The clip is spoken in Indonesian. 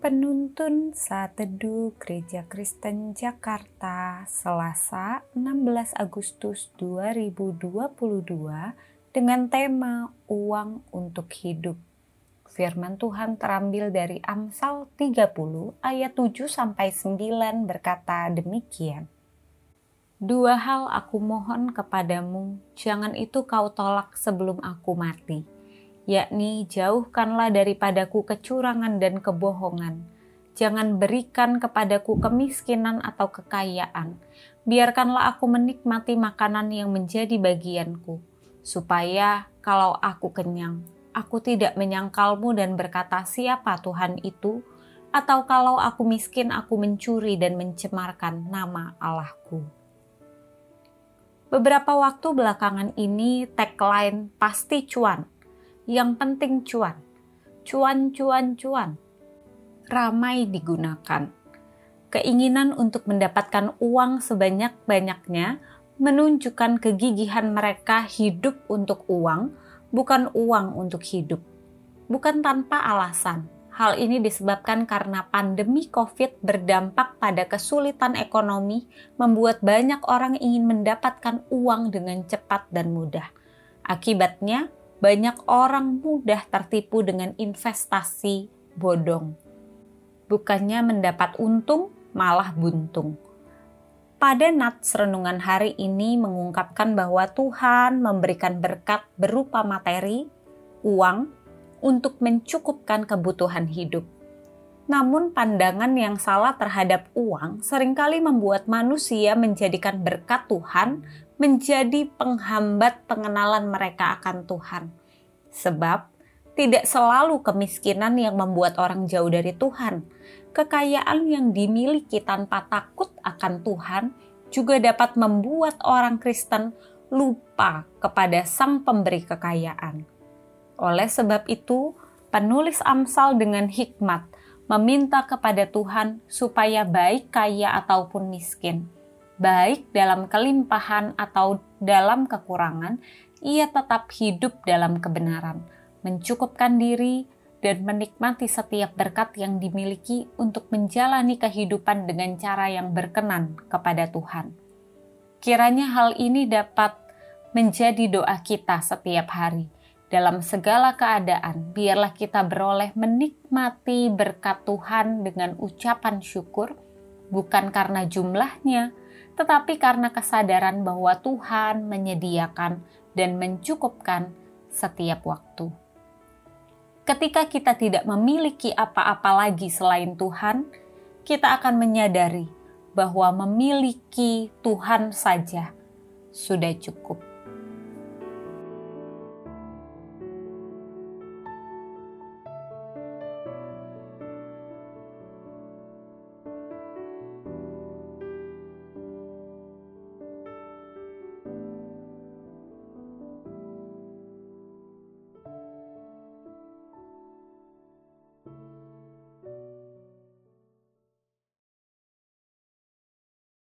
Penuntun Saat Teduh Gereja Kristen Jakarta Selasa 16 Agustus 2022 dengan tema Uang untuk Hidup. Firman Tuhan terambil dari Amsal 30 ayat 7 sampai 9 berkata demikian. Dua hal aku mohon kepadamu, jangan itu kau tolak sebelum aku mati yakni jauhkanlah daripadaku kecurangan dan kebohongan. Jangan berikan kepadaku kemiskinan atau kekayaan. Biarkanlah aku menikmati makanan yang menjadi bagianku, supaya kalau aku kenyang, aku tidak menyangkalmu dan berkata siapa Tuhan itu, atau kalau aku miskin aku mencuri dan mencemarkan nama Allahku. Beberapa waktu belakangan ini tagline pasti cuan yang penting cuan. Cuan, cuan, cuan. Ramai digunakan. Keinginan untuk mendapatkan uang sebanyak-banyaknya menunjukkan kegigihan mereka hidup untuk uang, bukan uang untuk hidup. Bukan tanpa alasan. Hal ini disebabkan karena pandemi COVID berdampak pada kesulitan ekonomi, membuat banyak orang ingin mendapatkan uang dengan cepat dan mudah. Akibatnya, banyak orang mudah tertipu dengan investasi bodong. Bukannya mendapat untung, malah buntung. Pada nats renungan hari ini mengungkapkan bahwa Tuhan memberikan berkat berupa materi, uang, untuk mencukupkan kebutuhan hidup. Namun pandangan yang salah terhadap uang sering kali membuat manusia menjadikan berkat Tuhan menjadi penghambat pengenalan mereka akan Tuhan. Sebab tidak selalu kemiskinan yang membuat orang jauh dari Tuhan. Kekayaan yang dimiliki tanpa takut akan Tuhan juga dapat membuat orang Kristen lupa kepada Sang Pemberi kekayaan. Oleh sebab itu, penulis Amsal dengan hikmat meminta kepada Tuhan supaya baik kaya ataupun miskin, baik dalam kelimpahan atau dalam kekurangan, ia tetap hidup dalam kebenaran, mencukupkan diri, dan menikmati setiap berkat yang dimiliki untuk menjalani kehidupan dengan cara yang berkenan kepada Tuhan. Kiranya hal ini dapat menjadi doa kita setiap hari. Dalam segala keadaan, biarlah kita beroleh menikmati berkat Tuhan dengan ucapan syukur, bukan karena jumlahnya, tetapi karena kesadaran bahwa Tuhan menyediakan dan mencukupkan setiap waktu. Ketika kita tidak memiliki apa-apa lagi selain Tuhan, kita akan menyadari bahwa memiliki Tuhan saja sudah cukup.